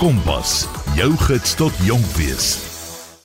Kompas, jou gids tot jonk wees.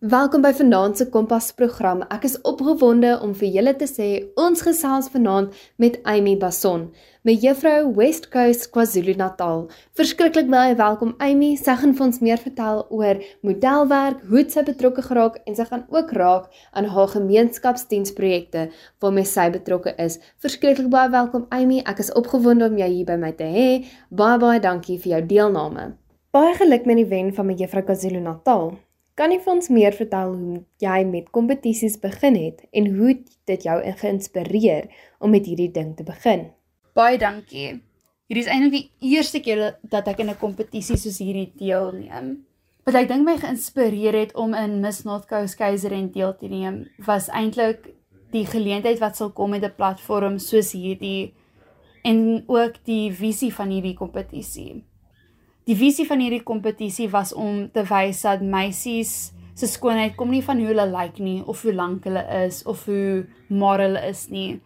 Welkom by Vanaand se Kompas program. Ek is opgewonde om vir julle te sê ons gesels vanaand met Amy Bason, met juffrou West Coast KwaZulu-Natal. Verskriklik baie welkom Amy. Sy gaan vir ons meer vertel oor modelwerk, hoe sy betrokke geraak en sy gaan ook raak aan haar gemeenskapsdiensprojekte waarmee sy betrokke is. Verskriklik baie welkom Amy. Ek is opgewonde om jou hier by my te hê. Baie baie dankie vir jou deelname. Baie geluk met die wen van juffrou KwaZulu-Natal. Kan jy vir ons meer vertel hoe jy met kompetisies begin het en hoe dit jou geïnspireer om met hierdie ding te begin? Baie dankie. Hierdie is eintlik die eerste keer dat ek in 'n kompetisie soos hierdie deelneem. Wat ek dink my geïnspireer het om in Miss North Coast Keiserin deel te neem, was eintlik die geleentheid wat sal kom met 'n platform soos hierdie en ook die visie van hierdie kompetisie. Die visie van hierdie kompetisie was om te wys dat meisies se skoonheid kom nie van hoe hulle lyk nie of hoe lank hulle is of hoe maar hulle is nie,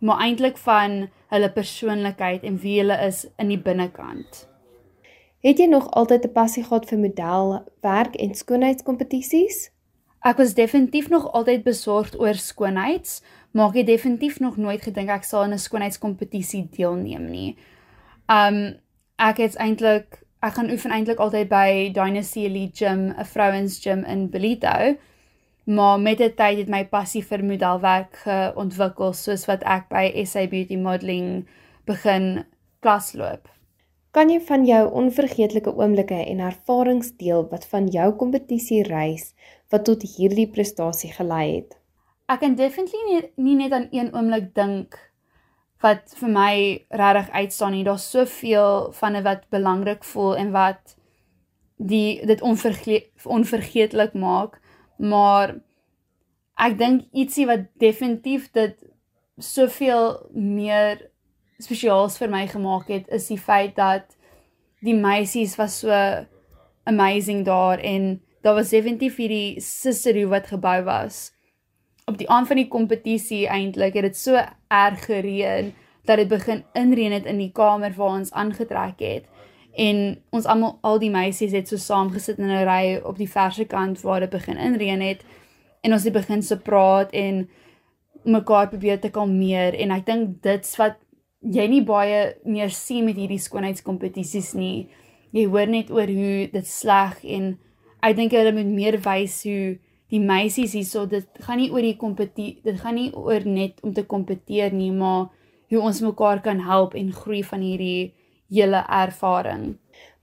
maar eintlik van hulle persoonlikheid en wie hulle is in die binnekant. Het jy nog altyd 'n passie gehad vir modelwerk en skoonheidskompetisies? Ek was definitief nog altyd besorgd oor skoonheids, maar ek het definitief nog nooit gedink ek sal aan 'n skoonheidskompetisie deelneem nie. Um ek het eintlik ek gaan oefen eintlik altyd by Dynasty Elite Gym, 'n vrouens gym in Bellito. Maar met die tyd het my passie vir modelwerk ontwikkel soos wat ek by SA Beauty Modeling begin klasloop. Kan jy van jou onvergeetlike oomblikke en ervarings deel wat van jou kompetisie reis wat tot hierdie prestasie gelei het? Ek kan definitely nie, nie net aan een oomblik dink wat vir my regtig uitstaan nie. Daar's soveel van wat belangrik voel en wat die dit onverge onvergeetlik maak, maar ek dink ietsie wat definitief dit soveel meer spesiaals vir my gemaak het, is die feit dat die meisies was so amazing daar en daar was definitief hierdie sisterhood wat gebou was op die aand van die kompetisie eintlik het dit so erg gereën dat dit begin inreën het in die kamer waar ons aangetrek het. En ons almal al die meisies het so saam gesit in 'n ry op die verse kant waar dit begin inreën het. En ons het begin se praat en mekaar probeer te kalmeer. En ek dink dit's wat jy nie baie meer sien met hierdie skoonheidskompetisies nie. Jy hoor net oor hoe dit sleg en ek dink hulle moet meer wys hoe die meisies hierso dit gaan nie oor die kompetisie dit gaan nie oor net om te kompeteer nie maar hoe ons mekaar kan help en groei van hierdie hele ervaring.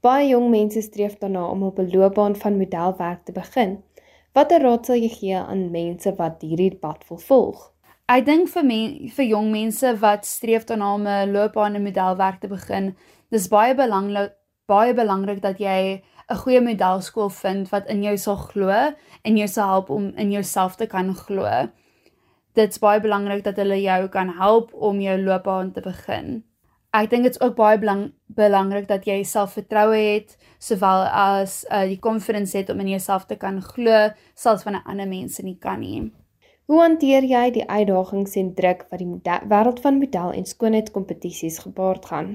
Baie jong mense streef daarna om op 'n loopbaan van modelwerk te begin. Watter raad sal jy gee aan mense wat hierdie pad wil volg? Ek dink vir men, vir jong mense wat streef daarna om 'n loopbaan in modelwerk te begin, dis baie belangrik baie belangrik dat jy 'n goeie modelskool vind wat in jou sal glo en jou sal help om in jouself te kan glo. Dit's baie belangrik dat hulle jou kan help om jou loopbaan te begin. Ek dink dit's ook baie belang, belangrik dat jy selfvertroue het sowel as uh, die confidence het om in jouself te kan glo selfs wanneer ander mense nie kan nie. Hoe hanteer jy die uitdagings en druk wat die wêreld van model en skoonheidskompetisies gepaard gaan?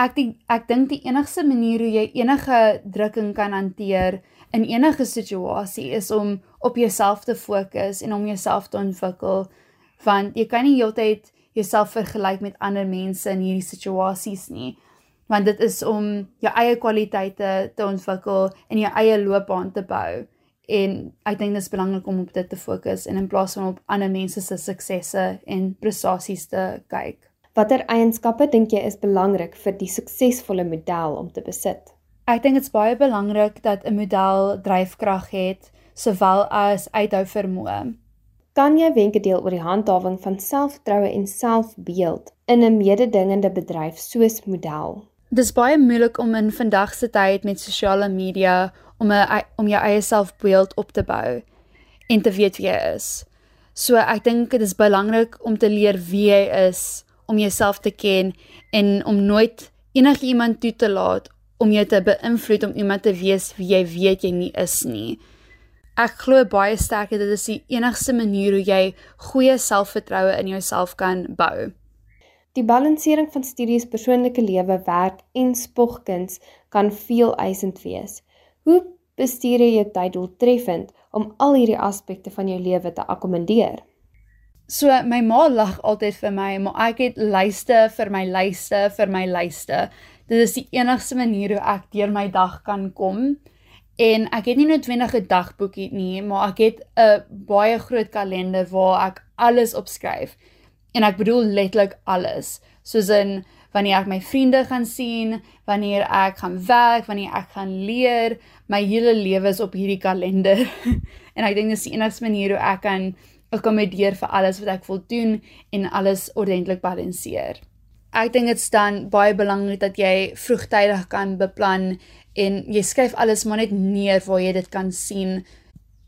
Ek die, ek dink die enigste manier hoe jy enige drukking kan hanteer in enige situasie is om op jouself te fokus en om jouself te ontwikkel. Want jy kan nie heeltyd jouself vergelyk met ander mense in hierdie situasies nie. Want dit is om jou eie kwaliteite te ontwikkel en jou eie loopbaan te bou. En ek dink dit is belangrik om op dit te fokus en in plaas van op ander mense se suksesse en prestasies te kyk Watter eienskappe dink jy is belangrik vir die suksesvolle model om te besit? Ek dink dit's baie belangrik dat 'n model dryfkrag het sowel as uithou vermoë. Kan jy wenke deel oor die handhawing van selfvertroue en selfbeeld in 'n mededingende bedryf soos model? Dis baie moeilik om in vandag se tyd met sosiale media om 'n om jou eie selfbeeld op te bou en te weet wie jy is. So ek dink dit is belangrik om te leer wie jy is om jouself te ken en om nooit enigiemand toe te laat om jou te beïnvloed om iemand te wees wie jy weet jy nie is nie. Ek glo baie sterk dat dit is die enigste manier hoe jy goeie selfvertroue in jouself kan bou. Die balansering van studies, persoonlike lewe, werk en spogkuns kan veel eisend wees. Hoe bestuur jy jou tyd doeltreffend om al hierdie aspekte van jou lewe te akkommodeer? So my ma lag altyd vir my, maar ek het lyste vir my lyste vir my lyste. Dit is die enigste manier hoe ek deur my dag kan kom. En ek het nie noodwendig 'n dagboekie nie, maar ek het 'n baie groot kalender waar ek alles opskryf. En ek bedoel letterlik alles. Soos in wanneer ek my vriende gaan sien, wanneer ek gaan werk, wanneer ek gaan leer, my hele lewe is op hierdie kalender. en ek dink dis die enigste manier hoe ek kan akkommodeer vir alles wat ek wil doen en alles ordentlik balanseer. Ek dink dit staan baie belangrik dat jy vroegtydig kan beplan en jy skryf alles maar net neer waar jy dit kan sien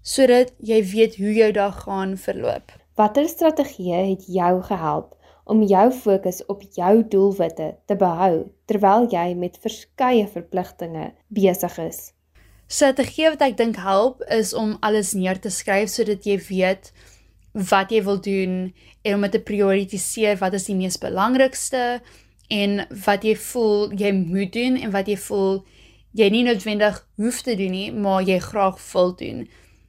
sodat jy weet hoe jou dag gaan verloop. Watter strategieë het jou gehelp om jou fokus op jou doelwitte te behou terwyl jy met verskeie verpligtinge besig is? Strategie wat ek dink help is om alles neer te skryf sodat jy weet wat jy wil doen en om dit te prioritiseer wat is die mees belangrikste en wat jy voel jy moet doen en wat jy voel jy nie noodwendig hoef te doen nie, maar jy graag wil doen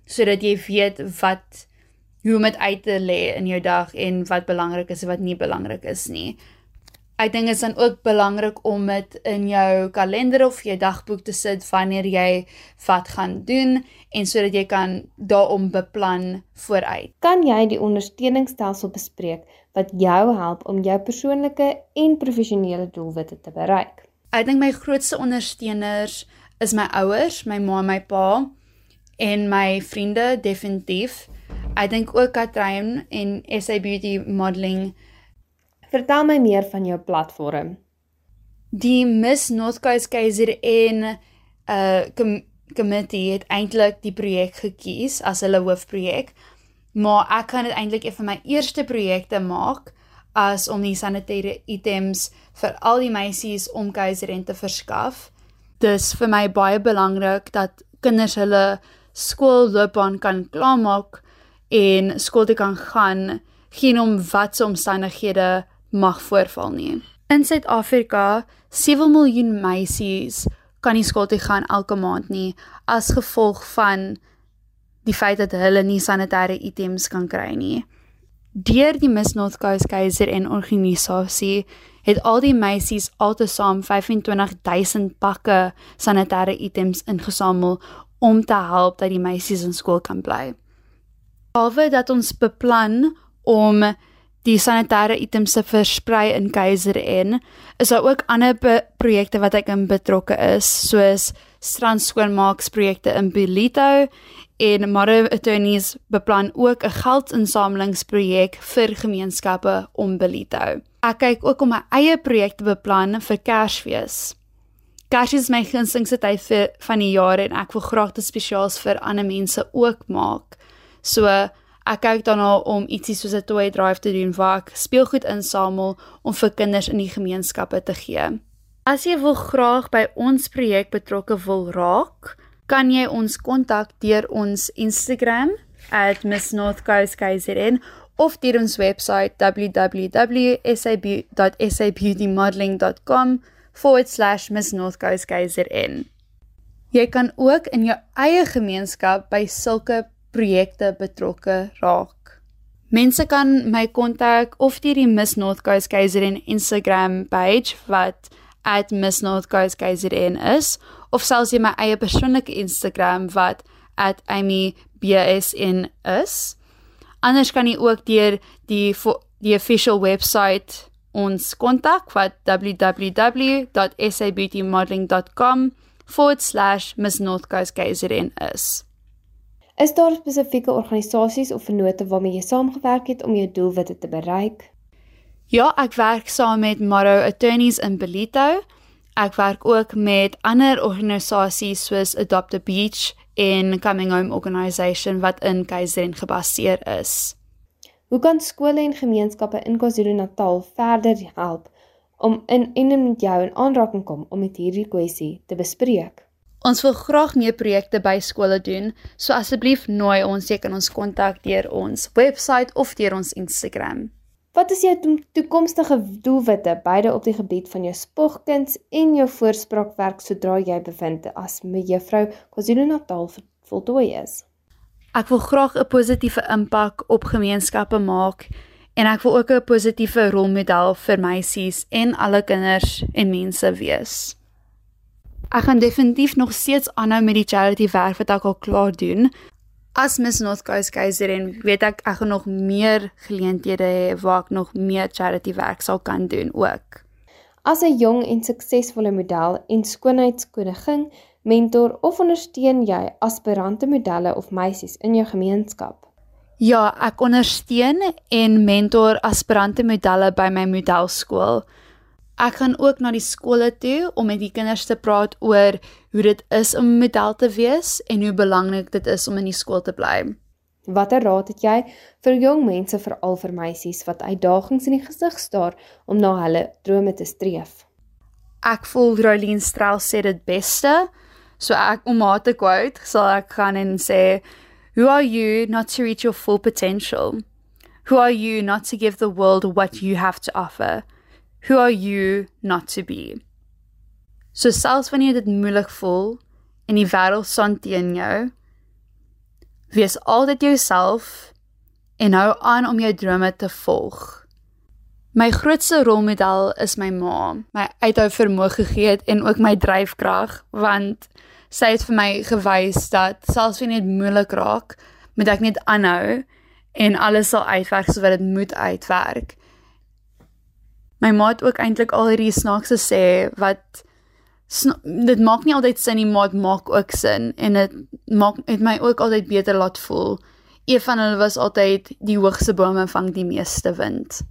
sodat jy weet wat hoe om dit uit te lê in jou dag en wat belangrik is en wat nie belangrik is nie. Ek dink dit is dan ook belangrik om dit in jou kalender of jou dagboek te sit wanneer jy wat gaan doen en sodat jy kan daarom beplan vooruit. Kan jy die ondersteuningsstelsel bespreek wat jou help om jou persoonlike en professionele doelwitte te bereik? Ek dink my grootste ondersteuners is my ouers, my ma en my pa en my vriende definitief. Ek dink ook Katrein en SA Beauty Modeling. Vertel my meer van jou platform. Die Miss North Coast Kaiser en uh com committee het eintlik die projek gekies as hulle hoofprojek. Maar ek kan dit eintlik een van my eerste projekte maak as om die sanitêre items vir al die meisies om keiserin te verskaf. Dis vir my baie belangrik dat kinders hulle skoolloopbaan kan klaarmaak en skool toe kan gaan geen om watse omstandighede mag voorval nie. In Suid-Afrika, 7 miljoen meisies kan nie skool toe gaan elke maand nie as gevolg van die feit dat hulle nie sanitêre items kan kry nie. Deur die Miss North Coast Kaiser en organisasie het al die meisies altesaam 25000 pakke sanitêre items ingesamel om te help dat die meisies in skool kan bly. Behalwe dat ons beplan om die sanitêre items te versprei in en is daar ook ander projekte wat ek in betrokke is soos strandskoonmaaksprojekte in Belito en Motto Attorneys beplan ook 'n geldinsamelingsprojek vir gemeenskappe om Belito. Ek kyk ook om my eie projek te beplan vir Kersfees. Kersfees is my gunstigste tyd vir van die jaar en ek wil graag dit spesiaals vir ander mense ook maak. So ek kyk daarna om ietsie soos 'n toy drive te doen waar ek speelgoed insamel om vir kinders in die gemeenskappe te gee. As jy wil graag by ons projek betrokke wil raak, kan jy ons kontak deur ons Instagram @missnorthcoastkzn of deur ons webwerf www.sab.sabbeautymodeling.com/missnorthcoastkzn. Jy kan ook in jou eie gemeenskap by sulke projekte betrokke raak. Mense kan my kontak of deur die Miss North Coast KZN Instagram page wat @missnorthcoastkzn is of selfs in my eie persoonlike Instagram wat @amybsn is. Anders kan jy ook deur die die official website ons kontak wat www.sabbeautymodeling.com/missnorthcoastkzn is. Is daar spesifieke organisasies of vennote waarmee jy saamgewerk het om jou doelwitte te bereik? Ja, ek werk saam met Maro Attorneys in Belito. Ek werk ook met ander organisasies soos Adopt a Beach en Coming Home Organisation wat in KZN gebaseer is. Hoe kan skole en gemeenskappe in KwaZulu-Natal verder help om in en met jou in aanraking kom om met hierdie kwessie te bespreek? Ons wil graag meer projekte by skole doen, so asseblief nooi ons, jy kan ons kontak deur ons webwerf of deur ons Instagram. Wat is jou toekomstige doelwitte beide op die gebied van jou spogkuns en jou voorspraakwerk sodra jy bevind as mevrou KwaZulu-Natal voltooi is? Ek wil graag 'n positiewe impak op gemeenskappe maak en ek wil ook 'n positiewe rolmodel vir meisies en alle kinders en mense wees. Ek gaan definitief nog steeds aanhou met die charity werk wat ek al klaar doen. As Miss North Coast Kaiserin weet ek ek gaan nog meer geleenthede hê waar ek nog meer charity werk sal kan doen ook. As 'n jong en suksesvolle model en skoonheidskoningin, mentor of ondersteun jy aspirante modelle of meisies in jou gemeenskap? Ja, ek ondersteun en mentor aspirante modelle by my modelskool. Ek gaan ook na die skole toe om met die kinders te praat oor hoe dit is om 'n model te wees en hoe belangrik dit is om in die skool te bly. Watter raad het jy vir jong mense veral vir meisies wat uitdagings in die gesig staar om na hulle drome te streef? Ek voel Rolien Strauss sê dit beste. So ek om haar te quote, sal ek gaan en sê, "Who are you not to reach your full potential? Who are you not to give the world what you have to offer?" Who are you not to be? So selfs wanneer dit moeilik voel en die wêreld son teen jou, wees altyd jouself en hou aan om jou drome te volg. My grootste rolmodel is my ma, my uithou vermoë gegee het en ook my dryfkrag want sy het vir my gewys dat selfs wanneer dit moeilik raak, moet ek net aanhou en alles sal uitwerk soos wat dit moet uitwerk. My ma het ook eintlik al hierdie snaakse sê wat dit maak nie altyd sin nie, maar dit maak ook sin en dit maak het my ook altyd beter laat voel. Een van hulle was altyd die hoogste bome vang die meeste wind.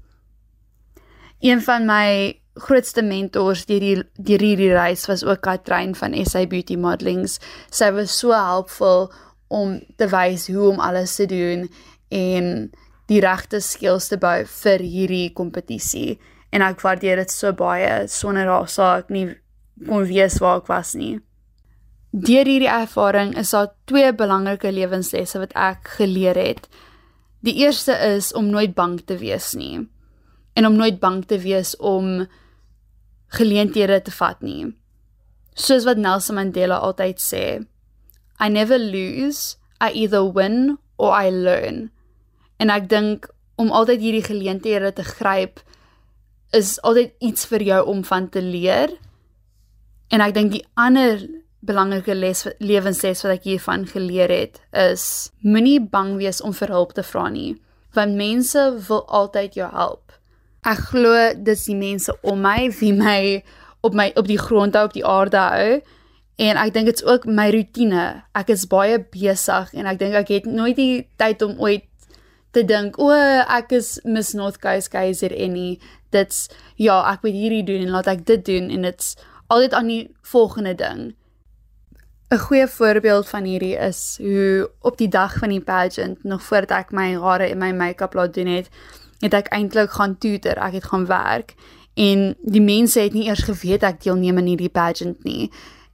Een van my grootste mentors deur die deur hierdie reis was ook Katrein van SA Beauty Modelings. Sy was so helpful om te wys hoe om alles te doen en die regte skills te bou vir hierdie kompetisie en ek waardeer dit so baie sonder haar sou ek nie kon weet waar ek was nie. Deur hierdie ervaring is daar twee belangrike lewenslesse wat ek geleer het. Die eerste is om nooit bang te wees nie en om nooit bang te wees om geleenthede te vat nie. Soos wat Nelson Mandela altyd sê, I never lose, I either win or I learn. En ek dink om altyd hierdie geleenthede te gryp is altyd iets vir jou om van te leer. En ek dink die ander belangrike les lewensles wat ek hiervan geleer het is moenie bang wees om vir hulp te vra nie, want mense wil altyd jou help. Ek glo dis die mense om my wie my op my op die grond hou op die aarde hou en ek dink dit's ook my rotine. Ek is baie besig en ek dink ek het nooit die tyd om ooit te dink o ek is Miss North Coast Kaiser Annie dit's ja, ek moet hierdie doen en laat ek dit doen en dit's altyd aan die volgende ding. 'n Goeie voorbeeld van hierdie is hoe op die dag van die pageant nog voordat ek my hare en my make-up laat doen het, het ek eintlik gaan tutor, ek het gaan werk en die mense het nie eers geweet ek deelneem aan hierdie pageant nie.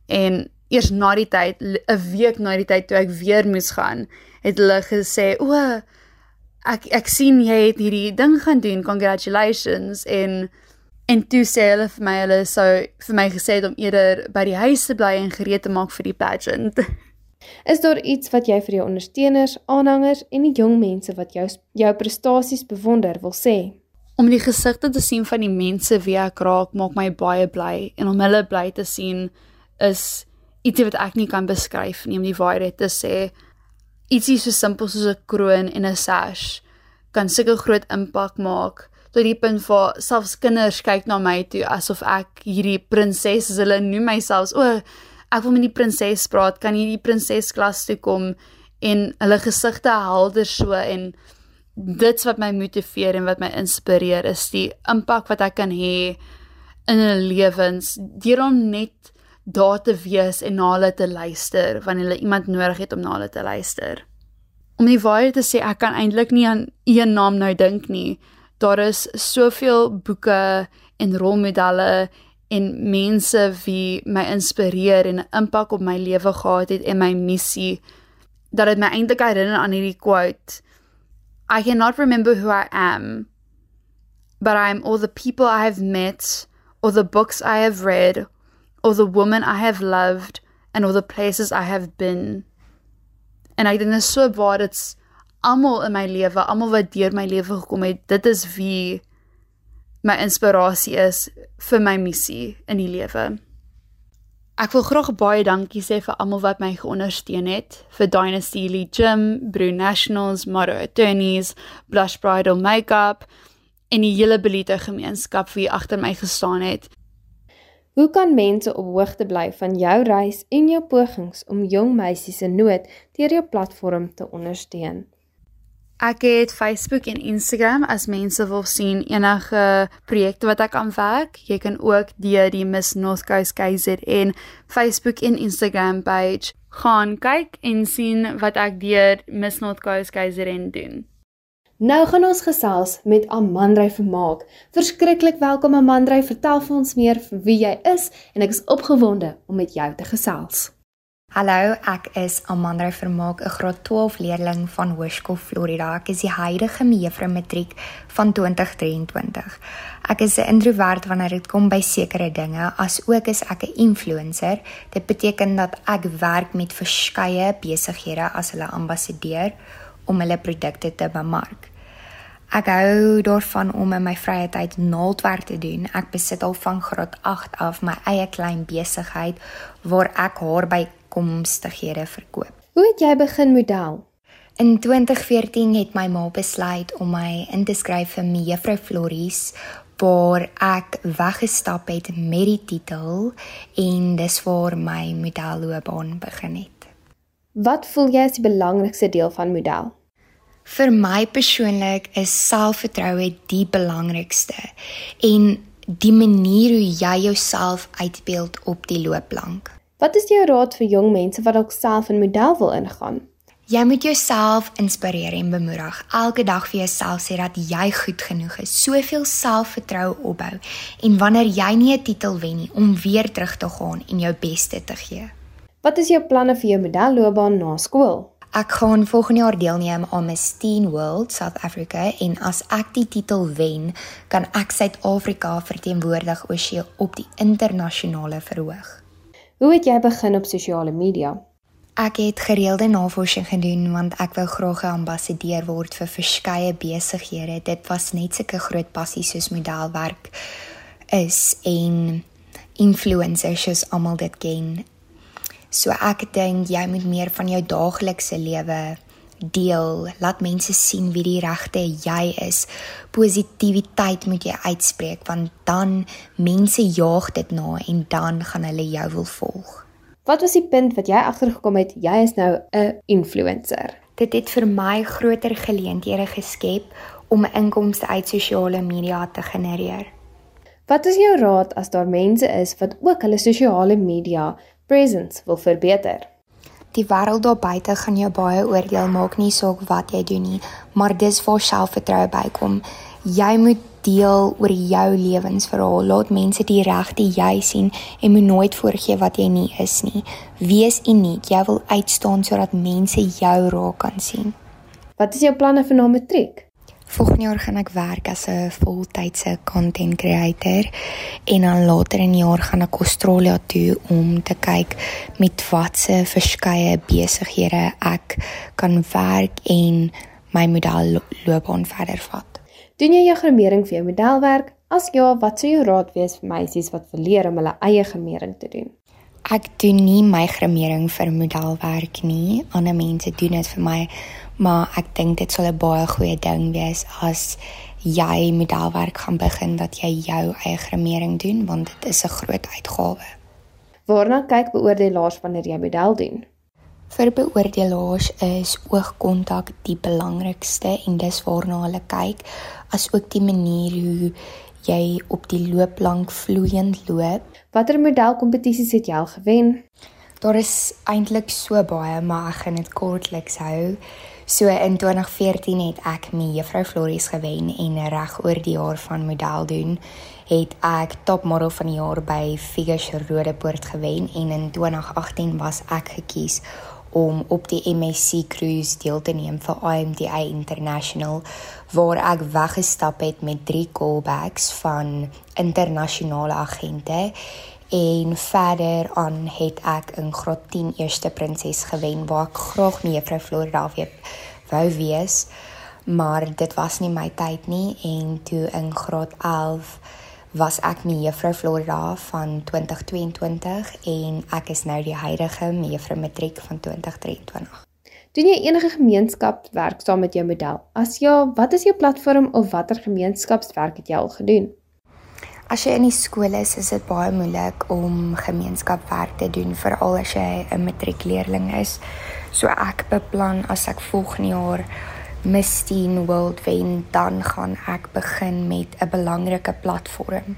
En eers na die tyd, 'n week na die tyd toe ek weer moes gaan, het hulle gesê, "O, ek ek sien jy het hierdie ding gaan doen. Congratulations en en toe sê hulle vir my hulle sou vir my gesê het om eerder by die huis te bly en gereed te maak vir die pageant. Is daar iets wat jy vir jou ondersteuners, aanhangers en die jong mense wat jou jou prestasies bewonder wil sê? Om die gesigte te sien van die mense wie ek raak, maak my baie bly en om hulle bly te sien is iets wat ek nie kan beskryf nie om die waarheid te sê ietsie so simpel soos 'n kroon en 'n sash kan sulke groot impak maak tot die punt waar selfs kinders kyk na my toe asof ek hierdie prinses is. Hulle noem my selfs o, ek wil met die prinses praat. Kan jy die prinses klas toe kom en hulle gesigte helder so en dit's wat my motiveer en wat my inspireer is die impak wat ek kan hê in hulle lewens deur om net daar te wees en na hulle te luister wanneer hulle iemand nodig het om na hulle te luister. Om die waarheid te sê, ek kan eintlik nie aan een naam nou dink nie. Daar is soveel boeke en rolmodelle en mense wie my inspireer en 'n impak op my lewe gehad het en my missie dat dit my eintlik herinner aan hierdie quote I cannot remember who I am but I'm all the people I have met, or the books I have read, or the woman I have loved, and all the places I have been. En ek dink dit is so waar dit's almal in my lewe, almal wat deur my lewe gekom het, dit is wie my inspirasie is vir my missie in die lewe. Ek wil graag baie dankie sê vir almal wat my geondersteun het, vir Dynasty Lee Gym, Brew Nationals, Motto Attorneys, Blush Bridal Makeup en die hele Belito gemeenskap wie agter my gestaan het. Hoe kan mense op hoogte bly van jou reis en jou pogings om jong meisies se nood deur jou platform te ondersteun? Ek het Facebook en Instagram as mense wil sien enige projekte wat ek aan werk. Jy kan ook deur die Miss North Coast KZN Facebook en Instagram page gaan kyk en sien wat ek deur Miss North Coast KZN doen. Nou gaan ons gesels met Amandrey Vermaak. Verskriklik welkom Amandrey, vertel vir ons meer wie jy is en ek is opgewonde om met jou te gesels. Hallo, ek is Amanda Vermaak, 'n graad 12 leerling van Hoërskool Florida. Ek is die huidige mevrou matriek van 2023. Ek is 'n introvert wanneer dit kom by sekere dinge, asook is ek 'n influencer. Dit beteken dat ek werk met verskeie besighede as hulle ambassadeur om hulle produkte te bemark. Ek hou daarvan om in my vrye tyd naaldwerk te doen. Ek besit al van graad 8 af my eie klein besigheid waar ek haar by komstighede verkoop. Hoe het jy begin model? In 2014 het my ma besluit om my in te skryf vir Mevrou Flories waar ek weggestap het met die titel en dis waar my modelloopbaan begin het. Wat voel jy is die belangrikste deel van model? Vir my persoonlik is selfvertroue die belangrikste en die manier hoe jy jouself uitbeeld op die loopplank. Wat is jou raad vir jong mense wat dalk self in model wil ingaan? Jy moet jouself inspireer en bemoedig. Elke dag vir jouself sê dat jy goed genoeg is. Soveel selfvertroue opbou en wanneer jy nie 'n titel wen nie, om weer terug te gaan en jou beste te gee. Wat is jou planne vir jou modelloopbaan na skool? Ek gaan volgende jaar deelneem aan Miss Teen World South Africa en as ek die titel wen, kan ek Suid-Afrika verteenwoordig op die internasionale verhoog. Hoe het jy begin op sosiale media? Ek het gereelde navorsing gedoen want ek wou graag 'n ambassadeur word vir verskeie besighede. Dit was net sulke groot passies soos modelwerk is en influencers soos almal dit ken. So ek dink jy moet meer van jou daaglikse lewe deel, laat mense sien wie die regte jy is. Positiwiteit moet jy uitspreek want dan mense jaag dit na en dan gaan hulle jou wil volg. Wat was die punt wat jy agtergekom het jy is nou 'n influencer? Dit het vir my groter geleenthede geskep om inkomste uit sosiale media te genereer. Wat is jou raad as daar mense is wat ook hulle sosiale media presence wil verbeter? Die wêreld daar buite gaan jou baie oordeel maak nie saak wat jy doen nie, maar dis waar selfvertroue bykom. Jy moet deel oor jou lewensverhaal. Laat mense die regte jy sien en moet nooit voorgee wat jy nie is nie. Wees uniek. Jy wil uitstaan sodat mense jou raak kan sien. Wat is jou planne vir na matriek? Volgende jaar gaan ek werk as 'n voltydse content creator en dan later in die jaar gaan ek Australië toe om te kyk met watse verskeie besighede ek kan werk en my modelloopbaan verder vat. Doen jy jou grimering vir jou modelwerk? As ja, wat sou jou raad wees vir meisies wat wil leer om hulle eie grimering te doen? Ek doen nie my grimering vir modelwerk nie. Ander mense doen dit vir my maar ek dink dit sal 'n baie goeie ding wees as jy modelwerk gaan begin dat jy jou eie grimering doen want dit is 'n groot uitgawe. Waarna kyk beoordelaars wanneer jy model doen? Vir beoordelaars is oogkontak die belangrikste en dis waarna hulle kyk as ook die manier hoe jy op die loopplank vloeiend loop. Watter modelkompetisies het jy al gewen? Daar is eintlik so baie, maar ek gaan dit kortliks hou. So in 2014 het ek my Juffrou Flories gewen en reg oor die jaar van model doen het ek topmodel van die jaar by Figures Rodepoort gewen en in 2018 was ek gekies om op die MSC cruise deel te neem vir IMDA International waar ek weggestap het met 3 callbacks van internasionale agente en verder aan het ek in graad 10 eerste prinses gewen waar ek graag mee juffrou Florida wou wees maar dit was nie my tyd nie en toe in graad 11 was ek mee juffrou Florida van 2022 en ek is nou die huidige mevrou matriek van 2023. Doen jy enige gemeenskapswerk saam met jou model? As ja, wat is jou platform of watter gemeenskapswerk het jy al gedoen? As jy in die skool is, is dit baie moeilik om gemeenskapswerk te doen veral as jy 'n matriekleerling is. So ek beplan as ek volgende jaar Miss Teen World wen, dan gaan ek begin met 'n belangrike platform.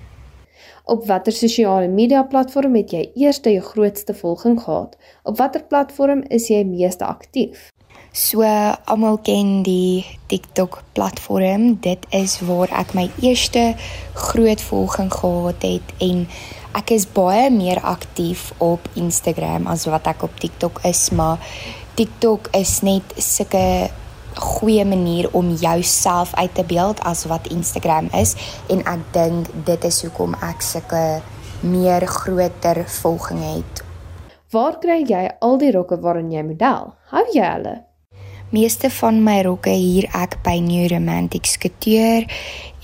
Op watter sosiale media platform het jy eers jou grootste volging gehad? Op watter platform is jy meeste aktief? So almal ken die TikTok platform. Dit is waar ek my eerste groot volging gehad het en ek is baie meer aktief op Instagram as wat ek op TikTok is, maar TikTok is net sulke goeie manier om jouself uit te beeld as wat Instagram is en ek dink dit is hoekom ek sulke meer groter volging het. Waar kry jy al die rokke waarin jy model? Hou jy hulle? Meeste van my rokke hier ek by New Romantic Couture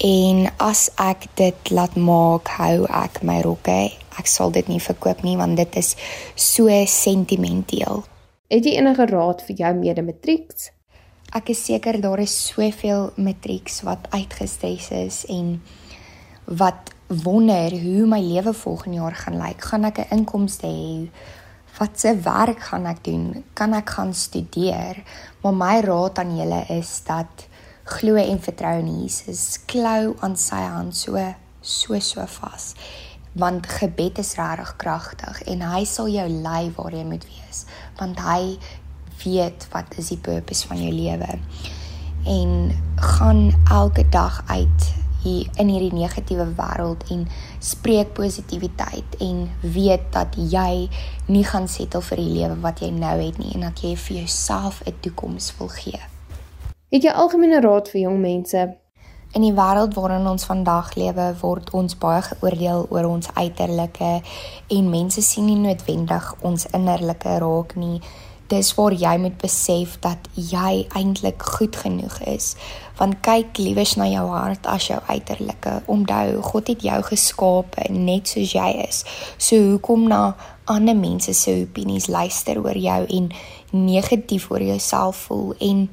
en as ek dit laat maak, hou ek my rokke. Ek sal dit nie verkoop nie want dit is so sentimenteel. Het jy enige raad vir jou mede-matrieks? ek is seker daar is soveel matrieks wat uitgestres is en wat wonder hoe my lewe volgende jaar gaan lyk. Gaan ek 'n inkomste hê? Wat se werk gaan ek doen? Kan ek gaan studeer? Maar my raad aan julle is dat glo en vertrou in Jesus. Klou aan sy hand so so so vas. Want gebed is regtig kragtig en hy sal jou lei waar jy moet wees. Want hy weet wat is die purpose van jou lewe. En gaan elke dag uit hier in hierdie negatiewe wêreld en spreek positiwiteit en weet dat jy nie gaan settle vir die lewe wat jy nou het nie en dat jy vir jouself 'n toekoms wil gee. Het jy algemene raad vir jong mense? In die wêreld waarin ons vandag lewe, word ons baie geoordeel oor ons uiterlike en mense sien nie noodwendig ons innerlike raak nie dis waar jy moet besef dat jy eintlik goed genoeg is. Want kyk liewers na jou hart as jou uiterlike. Onthou, God het jou geskape net soos jy is. So hoekom na ander mense se opinies luister oor jou en negatief oor jouself voel en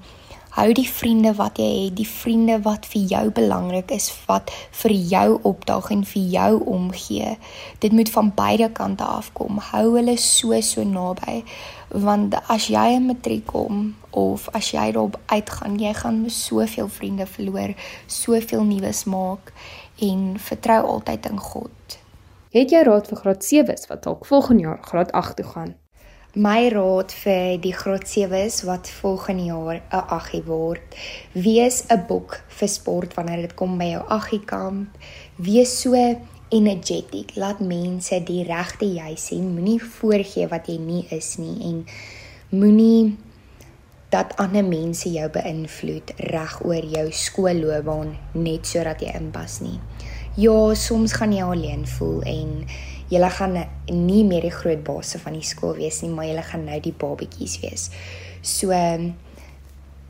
hou die vriende wat jy het, die vriende wat vir jou belangrik is, wat vir jou opdaag en vir jou omgee. Dit moet van beide kante afkom. Hou hulle so so naby want as jy 'n matriek kom of as jy daarop uitgaan, jy gaan soveel vriende verloor, soveel nuus maak en vertrou altyd in God. Het jy raad vir graad 7s wat dalk volgende jaar graad 8 toe gaan? My raad vir die graad 7s wat volgende jaar 'n aggie word, wees 'n boek vir sport wanneer dit kom by jou aggiekamp. Wees so energetic. Laat mense die regte jy sê. Moenie voorgee wat jy nie is nie en moenie dat ander mense jou beïnvloed reg oor jou skoolloopbaan net sodat jy inpas nie. Ja, soms gaan jy alleen voel en jy gaan nie meer die groot baas van die skool wees nie, maar jy gaan nou die babatjies wees. So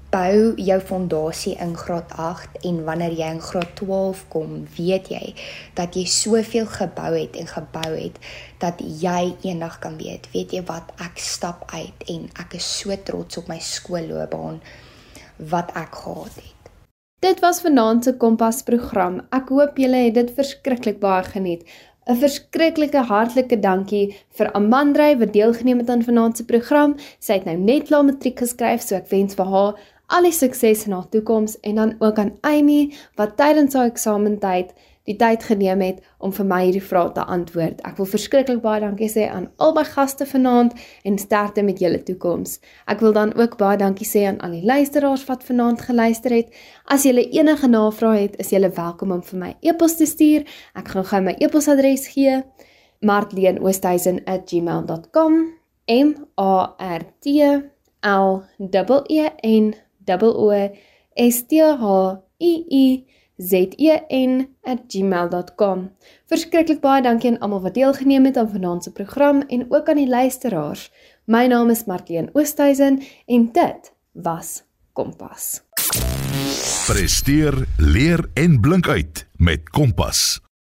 bou jou fondasie in graad 8 en wanneer jy in graad 12 kom, weet jy dat jy soveel gebou het en gebou het dat jy eendag kan weet, weet jy wat ek stap uit en ek is so trots op my skoolloopbaan wat ek gehad het. Dit was vanaand se Kompas program. Ek hoop julle het dit verskriklik baie geniet. 'n Verskriklike hartlike dankie vir Amandrey wat deelgeneem het aan vanaand se program. Sy het nou net klaar matriek geskryf, so ek wens vir haar al die sukses in haar toekoms en dan ook aan Amy wat tydens haar eksamentyd die tyd geneem het om vir my hierdie vrae te antwoord. Ek wil verskriklik baie dankie sê aan al my gaste vanaand en sterkte met julle toekoms. Ek wil dan ook baie dankie sê aan al die luisteraars wat vanaand geluister het. As julle enige navrae het, is julle welkom om vir my e-pos te stuur. Ek gaan gou my e-posadres gee: martleenoosthuizen@gmail.com M A R T L E N O S T H I I zen@gmail.com. Verskriklik baie dankie aan almal wat deelgeneem het aan vanaand se program en ook aan die luisteraars. My naam is Martien Oosthuizen en dit was Kompas. Presteer, leer en blink uit met Kompas.